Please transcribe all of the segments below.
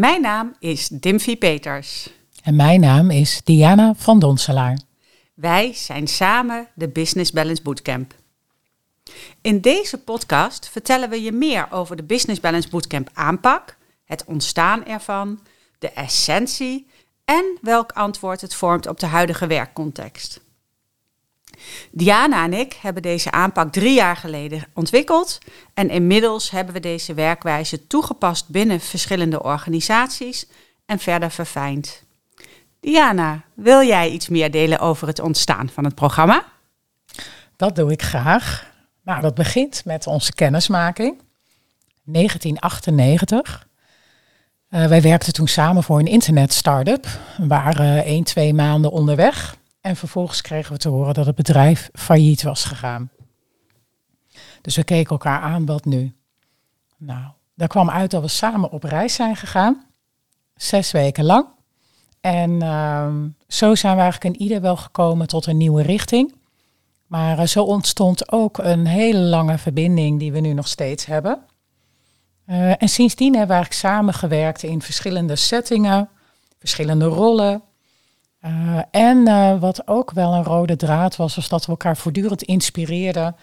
Mijn naam is Dimfie Peters. En mijn naam is Diana van Donselaar. Wij zijn samen de Business Balance Bootcamp. In deze podcast vertellen we je meer over de Business Balance Bootcamp aanpak, het ontstaan ervan, de essentie en welk antwoord het vormt op de huidige werkcontext. Diana en ik hebben deze aanpak drie jaar geleden ontwikkeld en inmiddels hebben we deze werkwijze toegepast binnen verschillende organisaties en verder verfijnd. Diana, wil jij iets meer delen over het ontstaan van het programma? Dat doe ik graag. Nou, dat begint met onze kennismaking. 1998. Uh, wij werkten toen samen voor een internet-startup. We waren één, twee maanden onderweg. En vervolgens kregen we te horen dat het bedrijf failliet was gegaan. Dus we keken elkaar aan, wat nu? Nou, daar kwam uit dat we samen op reis zijn gegaan. Zes weken lang. En ehm, zo zijn we eigenlijk in ieder wel gekomen tot een nieuwe richting. Maar uh, zo ontstond ook een hele lange verbinding die we nu nog steeds hebben. Uh, en sindsdien hebben we eigenlijk samengewerkt in verschillende settingen, verschillende rollen. Uh, en wat ook wel een rode draad was, was dat we elkaar voortdurend inspireerden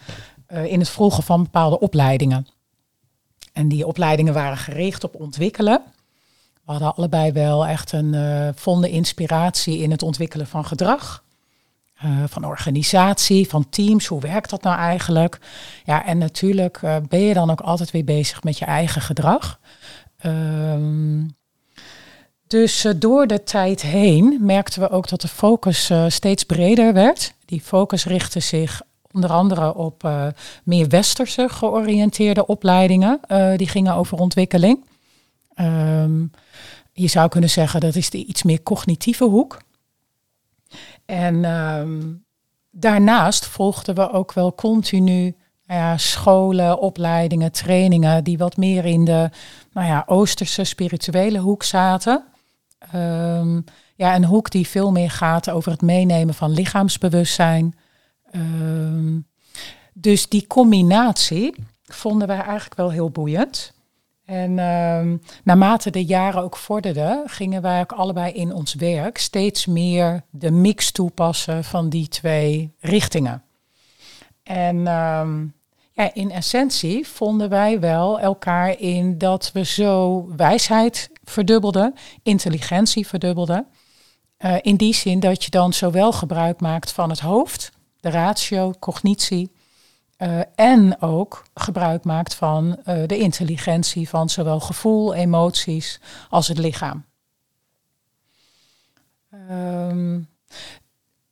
in het volgen van bepaalde opleidingen. En die opleidingen waren gericht op ontwikkelen. We hadden allebei wel echt een vonden inspiratie in het ontwikkelen van gedrag. Van organisatie, van teams, hoe werkt dat nou eigenlijk? Ja, en natuurlijk ben je dan ook altijd weer bezig met je eigen gedrag. Um, dus door de tijd heen merkten we ook dat de focus steeds breder werd. Die focus richtte zich onder andere op meer westerse georiënteerde opleidingen. die gingen over ontwikkeling. Um, je zou kunnen zeggen dat is de iets meer cognitieve hoek. En um, daarnaast volgden we ook wel continu nou ja, scholen, opleidingen, trainingen die wat meer in de nou ja, oosterse spirituele hoek zaten. Um, ja, een hoek die veel meer gaat over het meenemen van lichaamsbewustzijn. Um, dus die combinatie vonden wij eigenlijk wel heel boeiend. En uh, naarmate de jaren ook vorderden, gingen wij ook allebei in ons werk steeds meer de mix toepassen van die twee richtingen. En in essentie vonden wij wel elkaar in dat we zo wijsheid verdubbelden, intelligentie verdubbelden. Uh, in die zin dat je dan zowel gebruik maakt van het hoofd, de ratio, cognitie, uh, en ook gebruik maakt van uh, de intelligentie van zowel gevoel, emoties als het lichaam. Um,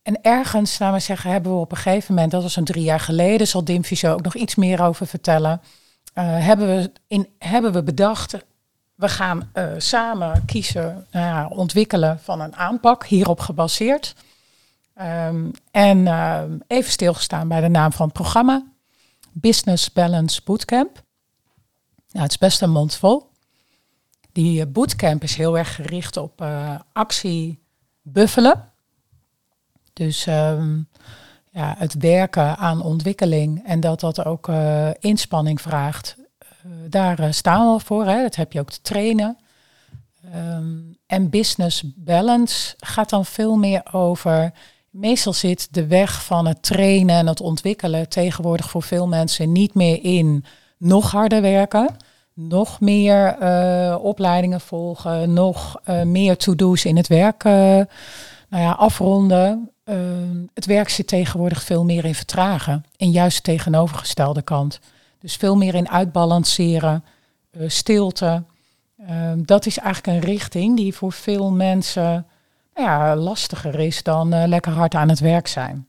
en ergens, laten we zeggen, hebben we op een gegeven moment, dat was een drie jaar geleden, zal Dim zo ook nog iets meer over vertellen, uh, hebben, we in, hebben we bedacht, we gaan samen kiezen, nou ontwikkelen van een aanpak, hierop gebaseerd. Um, en even stilgestaan bij de naam van het programma. Business Balance Bootcamp. Nou, het is best een mond vol. Die eh, bootcamp is heel erg gericht op actie buffelen. Dus um, ja, het werken aan ontwikkeling en dat dat ook uh, inspanning vraagt. Uh, daar staan we voor. Hè. Dat heb je ook te trainen. Um, en business balance gaat dan veel meer over Meestal zit de weg van het trainen en het ontwikkelen tegenwoordig voor veel mensen niet meer in nog harder werken, nog meer opleidingen volgen, nog meer to-do's in het werk nou ja, afronden. Het werk zit tegenwoordig veel meer in vertragen, en juist de tegenovergestelde kant. Dus veel meer in uitbalanceren, stilte. dat is eigenlijk een richting die voor veel mensen ja, lastiger is dan uh, lekker hard aan het werk zijn.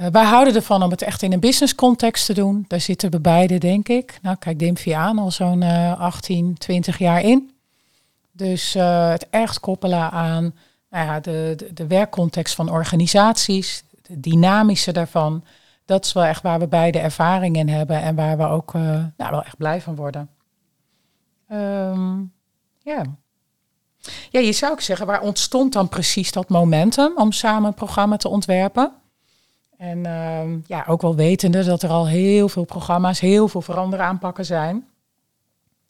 Uh, wij houden ervan om het echt in een business context te doen. Daar zitten we beide, denk ik. Nou, kijk Dimfie aan, al zo'n uh, 18, 20 jaar in. Dus het echt koppelen aan nou ja, de, de, werkcontext van organisaties, de dynamische daarvan. Dat is wel echt waar we beide ervaring in hebben en waar we ook nou, wel echt blij van worden. Um, ja. Ja, je zou ook zeggen, waar ontstond dan precies dat momentum om samen een programma te ontwerpen? En uh, ja, ook wel wetende dat er al heel veel programma's, heel veel veranderaanpakken zijn.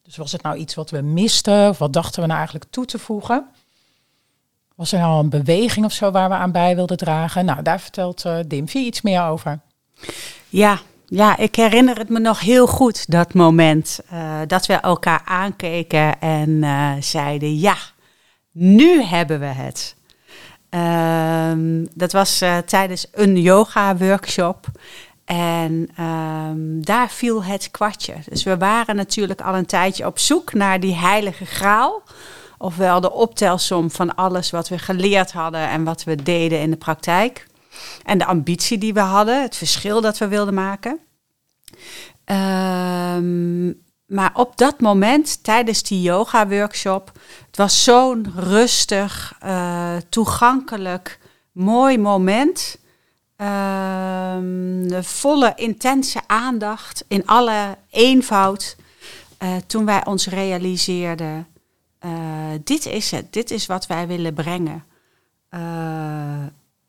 Dus was het nou iets wat we misten? Of wat dachten we nou eigenlijk toe te voegen? Was er nou een beweging of zo waar we aan bij wilden dragen? Nou, daar vertelt uh, Dimfy iets meer over. Ja, ja, ik herinner het me nog heel goed, dat moment. Uh, dat we elkaar aankeken en uh, zeiden, ja, nu hebben we het. Uh, dat was tijdens een yoga-workshop. En um, daar viel het kwartje. Dus we waren natuurlijk al een tijdje op zoek naar die heilige graal. Ofwel de optelsom van alles wat we geleerd hadden en wat we deden in de praktijk. En de ambitie die we hadden, het verschil dat we wilden maken. Um, maar op dat moment, tijdens die yoga-workshop, het was zo'n rustig, uh, toegankelijk, mooi moment. Um, de volle, intense aandacht in alle eenvoud. Uh, toen wij ons realiseerden, uh, dit is het, dit is wat wij willen brengen.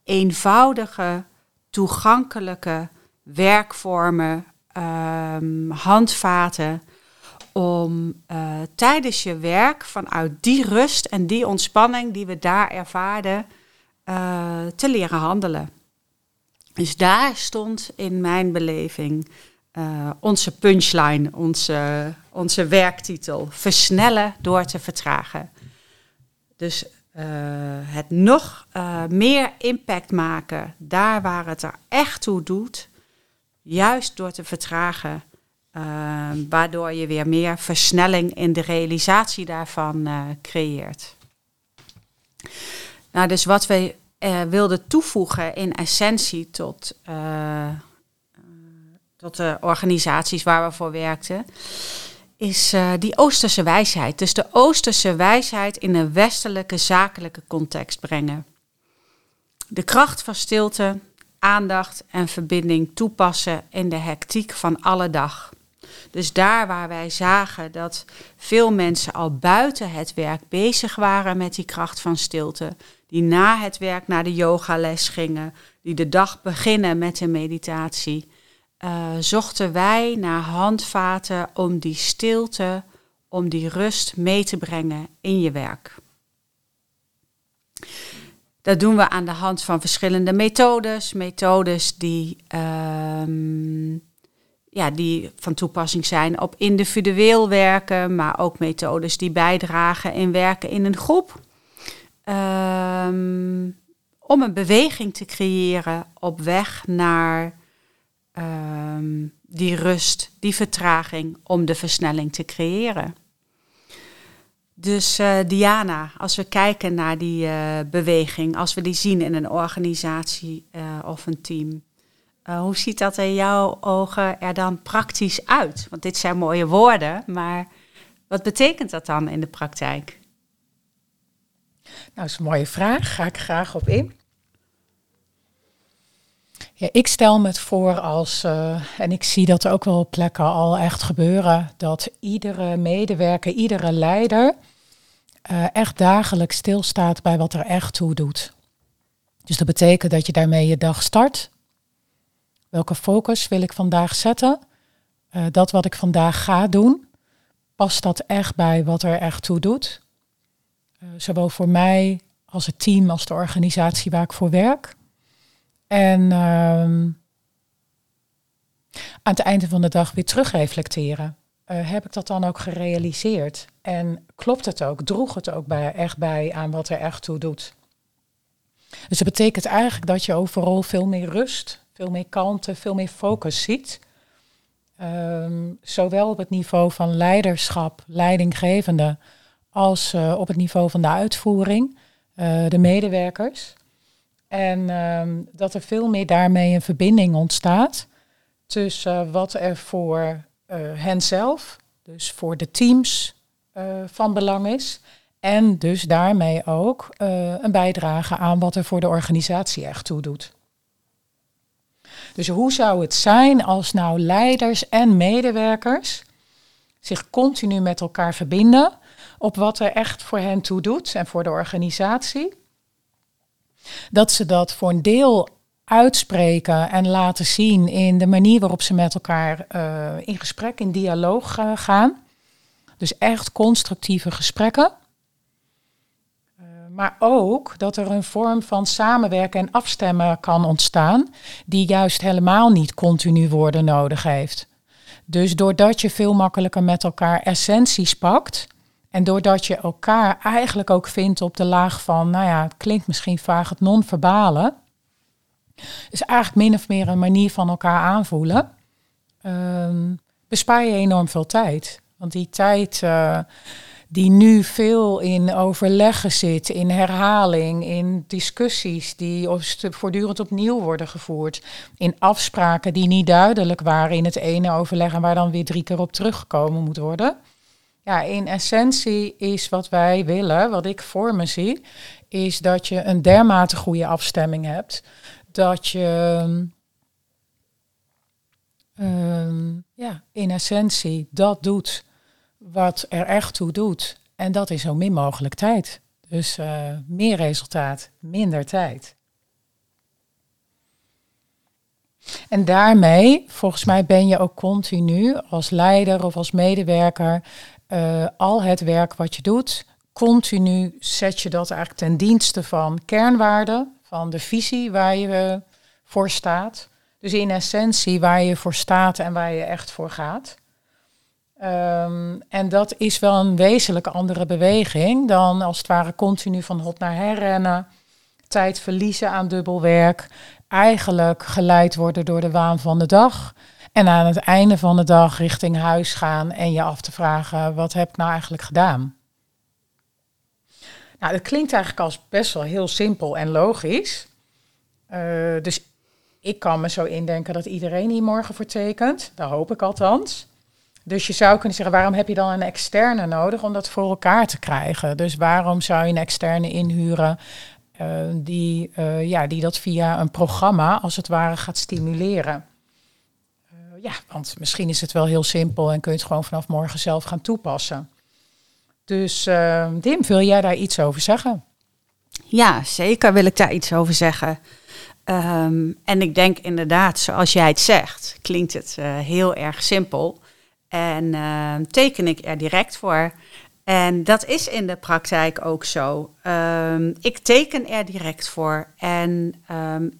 eenvoudige, toegankelijke werkvormen, um, handvaten om uh, tijdens je werk vanuit die rust en die ontspanning die we daar ervaarden te leren handelen. Dus daar stond in mijn beleving uh, onze punchline, onze, onze werktitel. Versnellen door te vertragen. Dus het nog meer impact maken daar waar het er echt toe doet, juist door te vertragen, waardoor je weer meer versnelling in de realisatie daarvan creëert. Nou, dus wat we wilden toevoegen in essentie tot, eh, tot de organisaties waar we voor werkten, is die Oosterse wijsheid. Dus de Oosterse wijsheid in een westelijke zakelijke context brengen. De kracht van stilte, aandacht en verbinding toepassen in de hectiek van alle dag. Dus daar waar wij zagen dat veel mensen al buiten het werk bezig waren met die kracht van stilte, die na het werk naar de yogales gingen, die de dag beginnen met een meditatie, uh, zochten wij naar handvaten om die stilte, om die rust mee te brengen in je werk. Dat doen we aan de hand van verschillende methodes. Methodes die, um, ja, die van toepassing zijn op individueel werken, maar ook methodes die bijdragen in werken in een groep. Um, om een beweging te creëren op weg naar um, die rust, die vertraging, om de versnelling te creëren. Dus uh, Diana, als we kijken naar die uh, beweging, als we die zien in een organisatie uh, of een team, hoe ziet dat in jouw ogen er dan praktisch uit? Want dit zijn mooie woorden, maar wat betekent dat dan in de praktijk? Nou, dat is een mooie vraag. Ga ik graag op in. Ik stel me het voor als, uh, en ik zie dat ook wel op plekken al echt gebeuren, dat iedere medewerker, iedere leider uh, echt dagelijks stilstaat bij wat er echt toe doet. Dus dat betekent dat je daarmee je dag start. Welke focus wil ik vandaag zetten? Uh, dat wat ik vandaag ga doen, past dat echt bij wat er echt toe doet? zowel voor mij als het team, als de organisatie waar ik voor werk. En uh, aan het einde van de dag weer terugreflecteren. Uh, heb ik dat dan ook gerealiseerd? En klopt het ook? Droeg het ook bij, echt bij aan wat er echt toe doet? Dus dat betekent eigenlijk dat je overal veel meer rust, veel meer kalmte, veel meer focus ziet. Um, zowel op het niveau van leiderschap, leidinggevende, als uh, op het niveau van de uitvoering, uh, de medewerkers. En um, dat er veel meer daarmee een verbinding ontstaat tussen wat er voor uh, henzelf, dus voor de teams, uh, van belang is. En dus daarmee ook een bijdrage aan wat er voor de organisatie echt toe doet. Dus hoe zou het zijn als nou leiders en medewerkers zich continu met elkaar verbinden op wat er echt voor hen toe doet en voor de organisatie? Dat ze dat voor een deel uitspreken en laten zien in de manier waarop ze met elkaar uh, in gesprek, in dialoog uh, gaan. Dus echt constructieve gesprekken. Uh, maar ook dat er een vorm van samenwerken en afstemmen kan ontstaan, die juist helemaal niet continu woorden nodig heeft. Dus doordat je veel makkelijker met elkaar essenties pakt. En doordat je elkaar eigenlijk ook vindt op de laag van, nou ja, het klinkt misschien vaag het non-verbale. Is eigenlijk min of meer een manier van elkaar aanvoelen. Um, bespaar je enorm veel tijd. Want die tijd uh, die nu veel in overleggen zit, in herhaling, in discussies die voortdurend opnieuw worden gevoerd, in afspraken die niet duidelijk waren in het ene overleg en waar dan weer drie keer op teruggekomen moet worden. Ja, in essentie is wat wij willen, wat ik voor me zie, is dat je een dermate goede afstemming hebt dat je um, ja, in essentie dat doet wat er echt toe doet. En dat is zo min mogelijk tijd. Dus uh, meer resultaat, minder tijd. En daarmee, volgens mij, ben je ook continu als leider of als medewerker uh, al het werk wat je doet, continu zet je dat eigenlijk ten dienste van kernwaarden, van de visie waar je voor staat. Dus in essentie waar je voor staat en waar je echt voor gaat. Um, en dat is wel een wezenlijk andere beweging dan als het ware continu van hot naar her rennen, tijd verliezen aan dubbelwerk, eigenlijk geleid worden door de waan van de dag. En aan het einde van de dag richting huis gaan en je af te vragen, wat heb ik nou eigenlijk gedaan? Nou, dat klinkt eigenlijk als best wel heel simpel en logisch. Uh, dus ik kan me zo indenken dat iedereen hier morgen voor tekent. Dat hoop ik althans. Dus je zou kunnen zeggen, waarom heb je dan een externe nodig om dat voor elkaar te krijgen? Dus waarom zou je een externe inhuren uh, die, uh, ja, die dat via een programma als het ware gaat stimuleren? Ja, want misschien is het wel heel simpel en kun je het gewoon vanaf morgen zelf gaan toepassen. Dus Dim, wil jij daar iets over zeggen? Ja, zeker wil ik daar iets over zeggen. Um, en ik denk inderdaad, zoals jij het zegt, klinkt het uh, heel erg simpel. En uh, teken ik er direct voor. En dat is in de praktijk ook zo. Ik teken er direct voor. En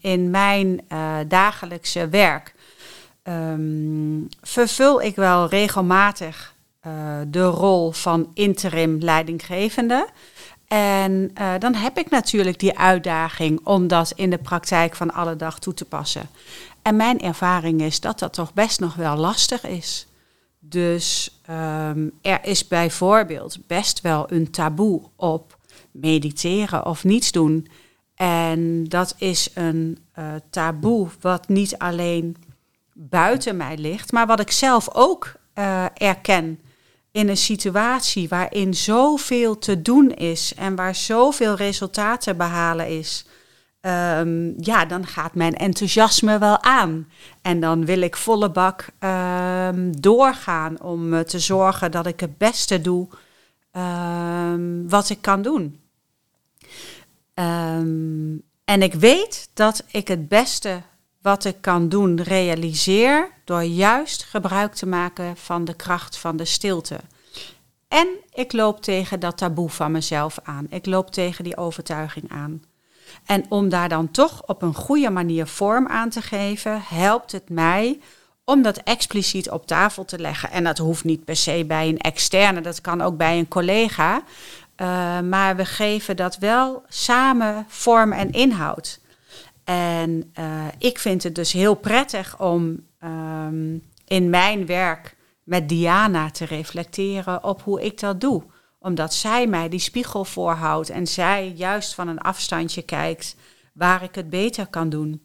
in mijn uh, dagelijkse werk vervul ik wel regelmatig de rol van interim leidinggevende. En uh, dan heb ik natuurlijk die uitdaging om dat in de praktijk van alle dag toe te passen. En mijn ervaring is dat dat toch best nog wel lastig is. Dus um, er is bijvoorbeeld best wel een taboe op mediteren of niets doen. En dat is een uh, taboe wat niet alleen buiten mij ligt, maar wat ik zelf ook uh, erken in een situatie waarin zoveel te doen is en waar zoveel resultaten behalen is, um, ja, dan gaat mijn enthousiasme wel aan. En dan wil ik volle bak um, doorgaan om uh, te zorgen dat ik het beste doe um, wat ik kan doen. en ik weet dat ik het beste wat ik kan doen realiseer door juist gebruik te maken van de kracht van de stilte. En ik loop tegen dat taboe van mezelf aan. Ik loop tegen die overtuiging aan. En om daar dan toch op een goede manier vorm aan te geven, helpt het mij om dat expliciet op tafel te leggen. En dat hoeft niet per se bij een externe, dat kan ook bij een collega. Uh, maar we geven dat wel samen vorm en inhoud. En uh, ik vind het dus heel prettig om um, in mijn werk met Diana te reflecteren op hoe ik dat doe. Omdat zij mij die spiegel voorhoudt en zij juist van een afstandje kijkt waar ik het beter kan doen.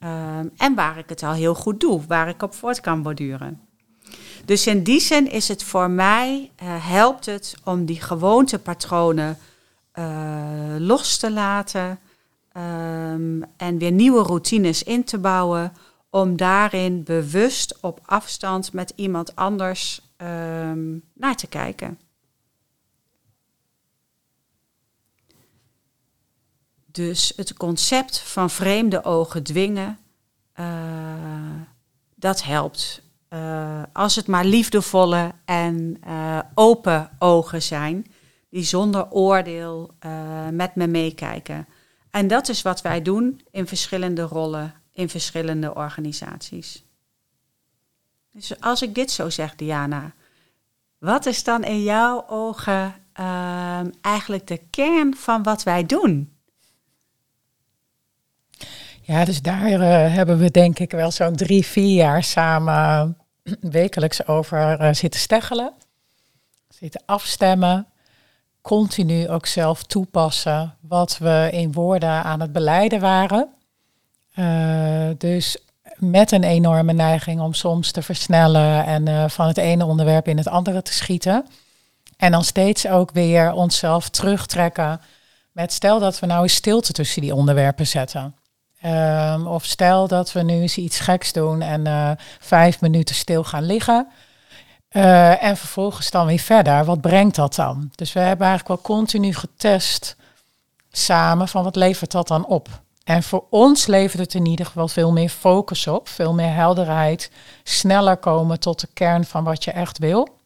Um, en waar ik het al heel goed doe, waar ik op voort kan borduren. Dus in die zin is het voor mij, uh, helpt het om die gewoontepatronen uh, los te laten um, en weer nieuwe routines in te bouwen om daarin bewust op afstand met iemand anders um, naar te kijken. Dus het concept van vreemde ogen dwingen, uh, dat helpt. Uh, als het maar liefdevolle en uh, open ogen zijn, die zonder oordeel met me meekijken. En dat is wat wij doen in verschillende rollen, in verschillende organisaties. Dus als ik dit zo zeg, Diana, wat is dan in jouw ogen ehm, eigenlijk de kern van wat wij doen? Ja, dus daar uh, hebben we denk ik wel zo'n drie, vier jaar samen wekelijks over uh, zitten steggelen. Zitten afstemmen. Continu ook zelf toepassen wat we in woorden aan het beleiden waren. Uh, dus met een enorme neiging om soms te versnellen en uh, van het ene onderwerp in het andere te schieten. En dan steeds ook weer onszelf terugtrekken met stel dat we nou eens stilte tussen die onderwerpen zetten. Um, of stel dat we nu eens iets geks doen en uh, vijf minuten stil gaan liggen. Uh, en vervolgens dan weer verder. Wat brengt dat dan? Dus we hebben eigenlijk wel continu getest samen van wat levert dat dan op? En voor ons levert het in ieder geval veel meer focus op, veel meer helderheid, sneller komen tot de kern van wat je echt wil.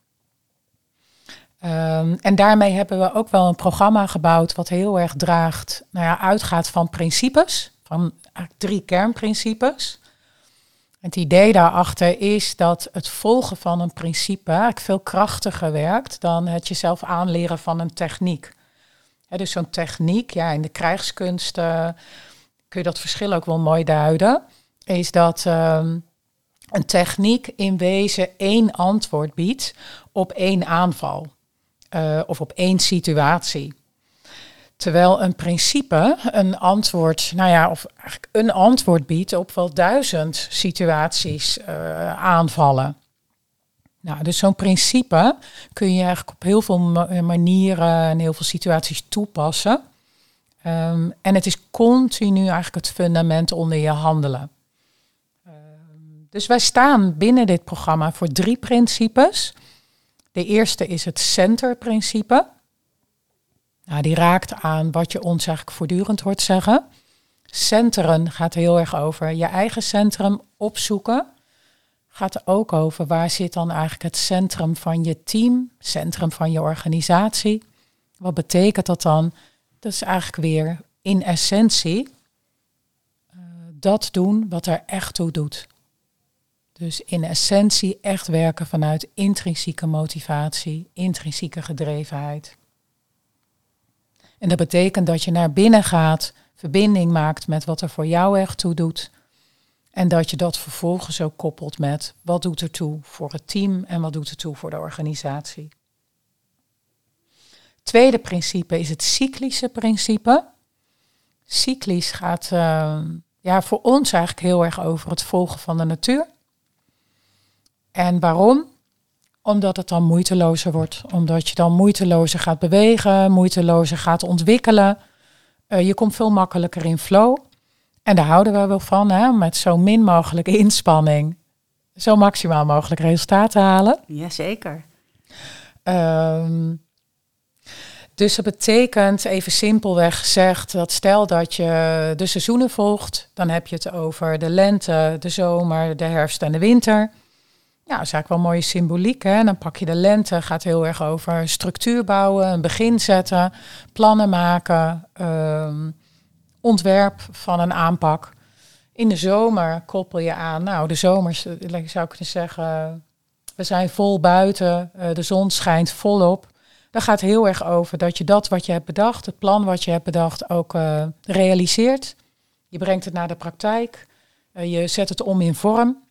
Um, en daarmee hebben we ook wel een programma gebouwd wat heel erg draagt, nou ja, uitgaat van principes, van drie kernprincipes. Het idee daarachter is dat het volgen van een principe veel krachtiger werkt dan het jezelf aanleren van een techniek. dus zo'n techniek, ja, in de krijgskunsten kun je dat verschil ook wel mooi duiden, is dat um, een techniek in wezen één antwoord biedt op één aanval uh, of op één situatie. Terwijl een principe een antwoord, nou ja, of eigenlijk een antwoord biedt op wel duizend situaties uh, aanvallen. Nou, dus zo'n principe kun je eigenlijk op heel veel manieren en heel veel situaties toepassen. Um, en het is continu eigenlijk het fundament onder je handelen. Um, dus wij staan binnen dit programma voor drie principes. De eerste is het centerprincipe. Nou, die raakt aan wat je ons eigenlijk voortdurend hoort zeggen. Centeren gaat heel erg over je eigen centrum opzoeken. Gaat er ook over waar zit dan eigenlijk het centrum van je team, centrum van je organisatie. Wat betekent dat dan? Dat is eigenlijk weer in essentie uh, dat doen wat er echt toe doet. Dus in essentie echt werken vanuit intrinsieke motivatie, intrinsieke gedrevenheid. En dat betekent dat je naar binnen gaat, verbinding maakt met wat er voor jou echt toe doet. En dat je dat vervolgens ook koppelt met wat doet er toe voor het team en wat doet er toe voor de organisatie. Tweede principe is het cyclische principe. Cyclisch gaat uh, ja, voor ons eigenlijk heel erg over het volgen van de natuur. En waarom? Omdat het dan moeitelozer wordt. Omdat je dan moeitelozer gaat bewegen, moeitelozer gaat ontwikkelen. Uh, je komt veel makkelijker in flow. En daar houden we wel van, hè? met zo min mogelijk inspanning, zo maximaal mogelijk resultaat te halen. Jazeker. Um, dus dat betekent, even simpelweg gezegd, dat stel dat je de seizoenen volgt, dan heb je het over de lente, de zomer, de herfst en de winter. Ja, dat is eigenlijk wel mooie symboliek. Hè? Dan pak je de lente, gaat heel erg over structuur bouwen, een begin zetten, plannen maken, um, ontwerp van een aanpak. In de zomer koppel je aan, nou, de zomers, zou kunnen zeggen, we zijn vol buiten, uh, de zon schijnt volop. Dat gaat heel erg over dat je dat wat je hebt bedacht, het plan wat je hebt bedacht, ook uh, realiseert. Je brengt het naar de praktijk. Je zet het om in vorm.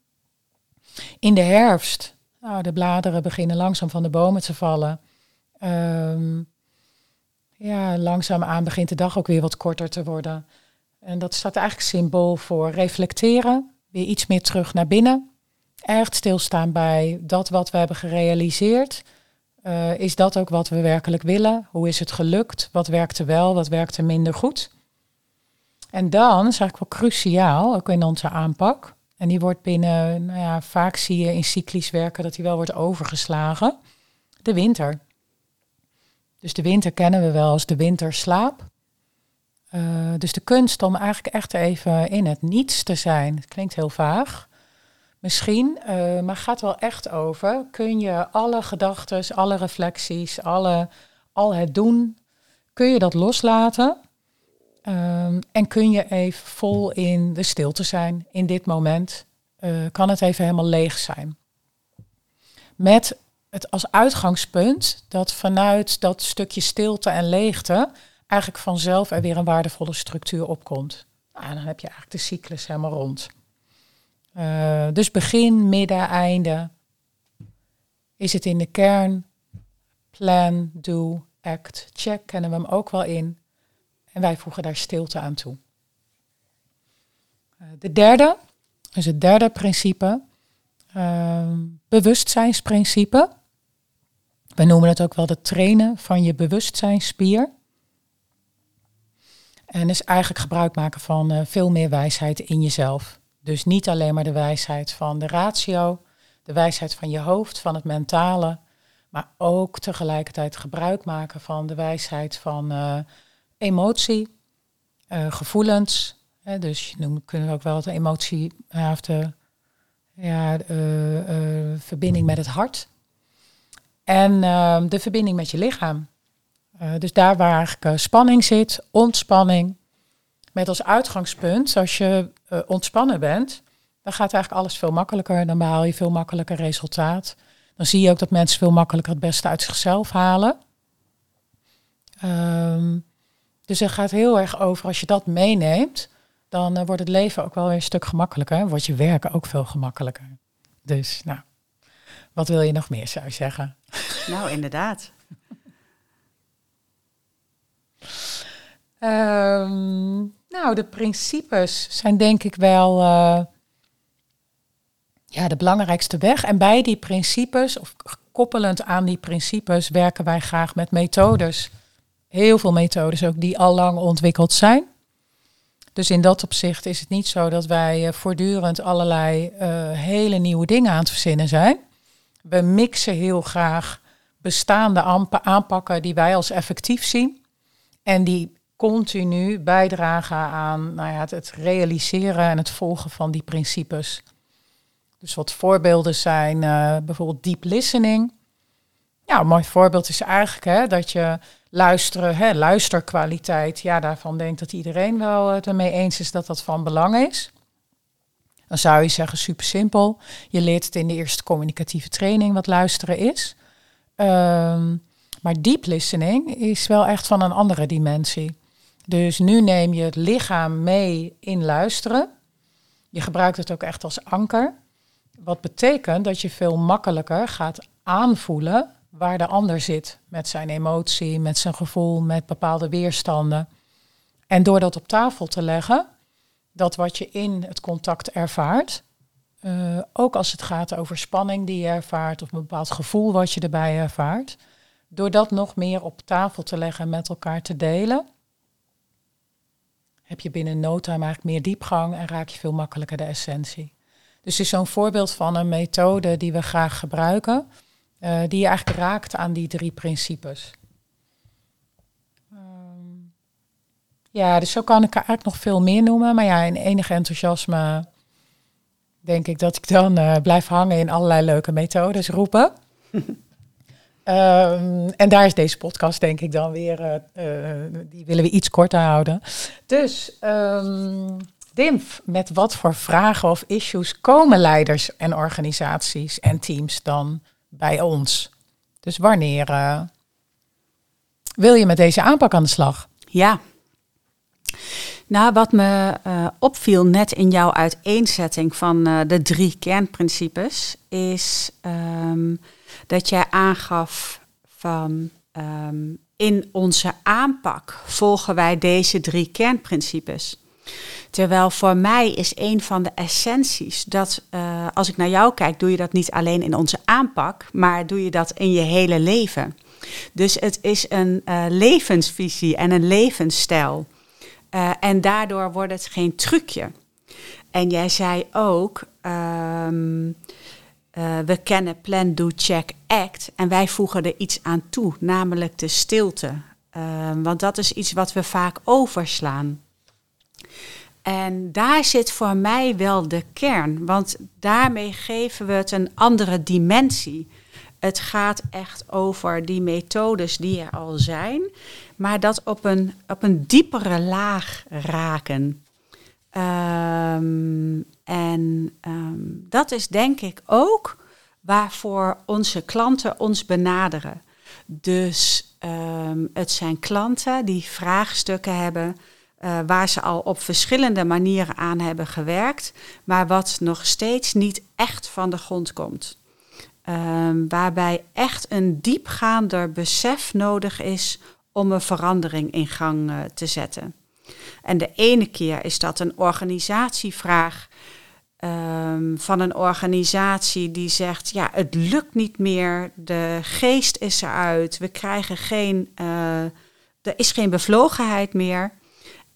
In de herfst, nou, de bladeren beginnen langzaam van de bomen te vallen. Um, ja, langzaamaan begint de dag ook weer wat korter te worden. En dat staat eigenlijk symbool voor reflecteren, weer iets meer terug naar binnen. Echt stilstaan bij dat wat we hebben gerealiseerd. Uh, is dat ook wat we werkelijk willen? Hoe is het gelukt? Wat werkte wel? Wat werkte minder goed? En dan is eigenlijk wel cruciaal, ook in onze aanpak. En die wordt binnen, nou ja, vaak zie je in cyclisch werken dat die wel wordt overgeslagen. De winter. Dus de winter kennen we wel als de winterslaap. Uh, dus de kunst om eigenlijk echt even in het niets te zijn. Klinkt heel vaag. misschien, uh, maar gaat wel echt over. Kun je alle gedachten, alle reflecties, alle, al het doen, kun je dat loslaten? Um, en kun je even vol in de stilte zijn in dit moment? Uh, kan het even helemaal leeg zijn? Met het als uitgangspunt dat vanuit dat stukje stilte en leegte eigenlijk vanzelf er weer een waardevolle structuur opkomt. Nou, dan heb je eigenlijk de cyclus helemaal rond. Uh, dus begin, midden, einde. Is het in de kern? Plan, do, act, check kennen we hem ook wel in. En wij voegen daar stilte aan toe. Uh, de derde, dus het derde principe, uh, bewustzijnsprincipe. We noemen het ook wel de trainen van je bewustzijnspier. En is eigenlijk gebruik maken van uh, veel meer wijsheid in jezelf. Dus niet alleen maar de wijsheid van de ratio, de wijsheid van je hoofd, van het mentale, maar ook tegelijkertijd gebruik maken van de wijsheid van uh, emotie, uh, gevoelens. Hè, dus je noemt, kunnen ook wel de emotie of de ja, verbinding met het hart. En ehm, de verbinding met je lichaam. Dus daar waar eigenlijk spanning zit, ontspanning. Met als uitgangspunt, als je ontspannen bent, dan gaat eigenlijk alles veel makkelijker. Dan behaal je veel makkelijker resultaat. Dan zie je ook dat mensen veel makkelijker het beste uit zichzelf halen. Um, dus het gaat heel erg over, als je dat meeneemt, dan uh, wordt het leven ook wel weer een stuk gemakkelijker. Wordt je werken ook veel gemakkelijker. Dus nou, wat wil je nog meer, zou je zeggen? Nou, inderdaad. um, nou, de principes zijn denk ik wel uh, ja, de belangrijkste weg. En bij die principes, of koppelend aan die principes, werken wij graag met methodes. Heel veel methodes ook die al lang ontwikkeld zijn. Dus in dat opzicht is het niet zo dat wij uh, voortdurend allerlei uh, hele nieuwe dingen aan het verzinnen zijn. We mixen heel graag bestaande aanpakken die wij als effectief zien. En die continu bijdragen aan nou ja, het, realiseren en het volgen van die principes. Dus wat voorbeelden zijn uh, bijvoorbeeld deep listening. Ja, een mooi voorbeeld is eigenlijk hè, dat je luisteren, hè, luisterkwaliteit, ja, daarvan denkt dat iedereen wel het ermee eens is dat dat van belang is. Dan zou je zeggen, super simpel. Je leert het in de eerste communicatieve training wat luisteren is. Um, maar deep listening is wel echt van een andere dimensie. Dus nu neem je het lichaam mee in luisteren. Je gebruikt het ook echt als anker. Wat betekent dat je veel makkelijker gaat aanvoelen waar de ander zit met zijn emotie, met zijn gevoel, met bepaalde weerstanden. En door dat op tafel te leggen, dat wat je in het contact ervaart, uh, ook als het gaat over spanning die je ervaart of een bepaald gevoel wat je erbij ervaart, door dat nog meer op tafel te leggen en met elkaar te delen, heb je binnen no time eigenlijk meer diepgang en raak je veel makkelijker de essentie. Dus is zo'n voorbeeld van een methode die we graag gebruiken, uh, die je eigenlijk raakt aan die drie principes. Um, ja, dus zo kan ik er eigenlijk nog veel meer noemen, maar ja, in enige enthousiasme denk ik dat ik dan uh, blijf hangen in allerlei leuke methodes roepen. Um, en daar is deze podcast denk ik dan weer, uh, uh, die willen we iets korter houden. Dus um, Dimf, met wat voor vragen of issues komen leiders en organisaties en teams dan bij ons? Dus wanneer uh, wil je met deze aanpak aan de slag? Ja. Nou, wat me uh, opviel net in jouw uiteenzetting van uh, de drie kernprincipes, is um, dat jij aangaf van um, in onze aanpak volgen wij deze drie kernprincipes. Terwijl voor mij is een van de essenties dat uh, als ik naar jou kijk, doe je dat niet alleen in onze aanpak, maar doe je dat in je hele leven. Dus het is een uh, levensvisie en een levensstijl. Uh, en daardoor wordt het geen trucje. En jij zei ook, uh, we kennen plan, do, check, act. En wij voegen er iets aan toe, namelijk de stilte. Uh, want dat is iets wat we vaak overslaan. En daar zit voor mij wel de kern, want daarmee geven we het een andere dimensie. Het gaat echt over die methodes die er al zijn, maar dat op een, op een diepere laag raken. Ehm, en ehm, dat is denk ik ook waarvoor onze klanten ons benaderen. Dus ehm, het zijn klanten die vraagstukken hebben uh, waar ze al op verschillende manieren aan hebben gewerkt, maar wat nog steeds niet echt van de grond komt. Um, waarbij echt een diepgaander besef nodig is om een verandering in gang uh, te zetten. En de ene keer is dat een organisatievraag um, van een organisatie die zegt: ja, het lukt niet meer, de geest is eruit, we krijgen geen, uh, er is geen bevlogenheid meer.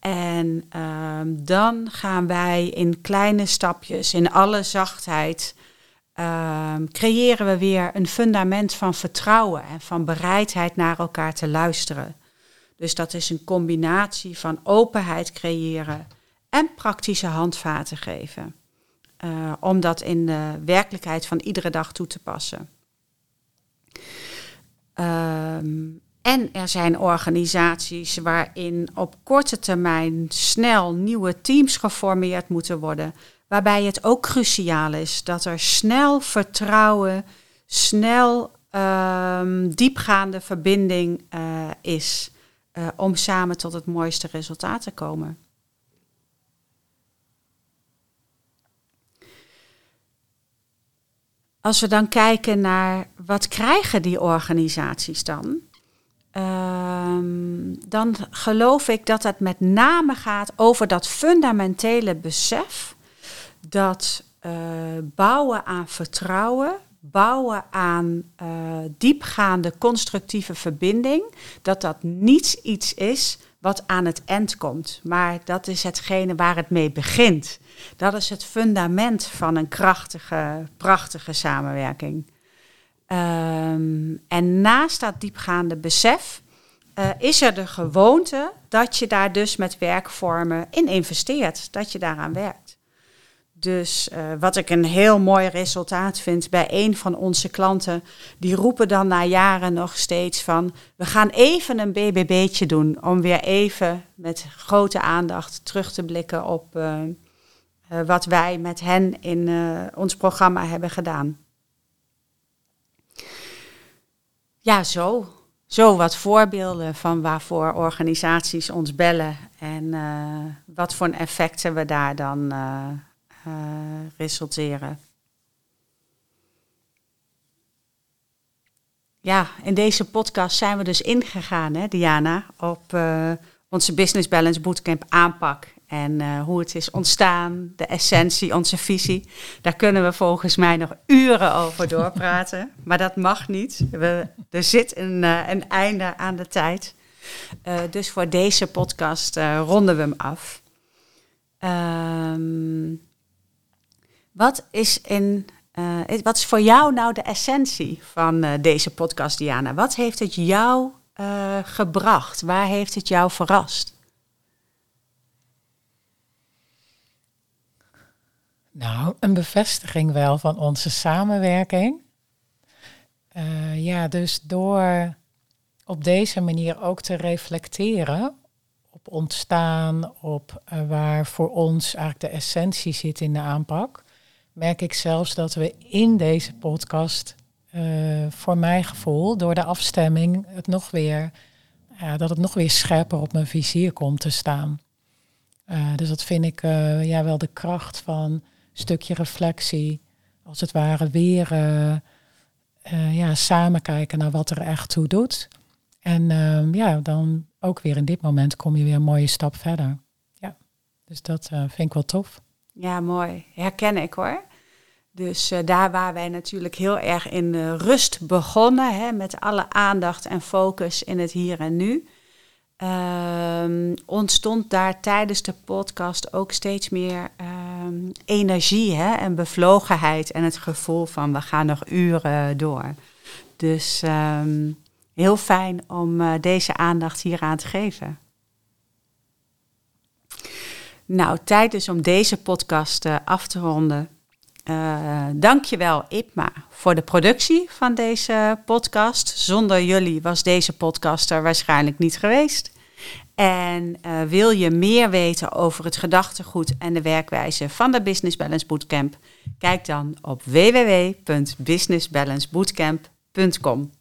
En um, dan gaan wij in kleine stapjes, in alle zachtheid, um, creëren we weer een fundament van vertrouwen en van bereidheid naar elkaar te luisteren. Dus dat is een combinatie van openheid creëren en praktische handvaten geven. Uh, om dat in de werkelijkheid van iedere dag toe te passen. Um, en er zijn organisaties waarin op korte termijn snel nieuwe teams geformeerd moeten worden. Waarbij het ook cruciaal is dat er snel vertrouwen, snel um, diepgaande verbinding uh, is. Uh, om samen tot het mooiste resultaat te komen. Als we dan kijken naar wat krijgen die organisaties dan? Um, dan geloof ik dat het met name gaat over dat fundamentele besef dat uh, bouwen aan vertrouwen, bouwen aan uh, diepgaande constructieve verbinding, dat dat niet iets is wat aan het eind komt, maar dat is hetgene waar het mee begint. Dat is het fundament van een krachtige, prachtige samenwerking. Um, en naast dat diepgaande besef uh, is er de gewoonte dat je daar dus met werkvormen in investeert, dat je daaraan werkt. Dus uh, wat ik een heel mooi resultaat vind bij een van onze klanten, die roepen dan na jaren nog steeds van, we gaan even een BBB'tje doen om weer even met grote aandacht terug te blikken op uh, wat wij met hen in ons programma hebben gedaan. Ja, zo. Zo wat voorbeelden van waarvoor organisaties ons bellen en uh, wat voor effecten we daar dan uh, uh, resulteren. Ja, in deze podcast zijn we dus ingegaan, hè, Diana, op onze Business Balance Bootcamp aanpak en uh, hoe het is ontstaan, de essentie, onze visie. Daar kunnen we volgens mij nog uren over doorpraten. maar dat mag niet. We, er zit een, uh, een einde aan de tijd. Uh, dus voor deze podcast ronden we hem af. Um, wat, is in, wat is voor jou nou de essentie van deze podcast, Diana? Wat heeft het jou gebracht? Waar heeft het jou verrast? Nou, een bevestiging wel van onze samenwerking. Uh, ja, dus door op deze manier ook te reflecteren op ontstaan, op uh, waar voor ons eigenlijk de essentie zit in de aanpak, merk ik zelfs dat we in deze podcast, uh, voor mijn gevoel, door de afstemming, het nog weer, dat het nog weer scherper op mijn vizier komt te staan. dus dat vind ik ja, wel de kracht van stukje reflectie, als het ware weer uh, ja, samen kijken naar wat er echt toe doet. En uh, ja, dan ook weer in dit moment kom je weer een mooie stap verder. Ja, dus dat eh, vind ik wel tof. Ja, mooi. Herken ik hoor. Dus daar waar wij natuurlijk heel erg in rust begonnen, hè, met alle aandacht en focus in het hier en nu, um, ontstond daar tijdens de podcast ook steeds meer um, energie hè, en bevlogenheid en het gevoel van we gaan nog uren door. Dus um, heel fijn om uh, deze aandacht hier aan te geven. Nou, tijd is om deze podcast uh, af te ronden. Uh, dankjewel Ipma voor de productie van deze podcast. Zonder jullie was deze podcast er waarschijnlijk niet geweest. En uh, wil je meer weten over het gedachtegoed en de werkwijze van de Business Balance Bootcamp? Kijk dan op www.businessbalancebootcamp.com.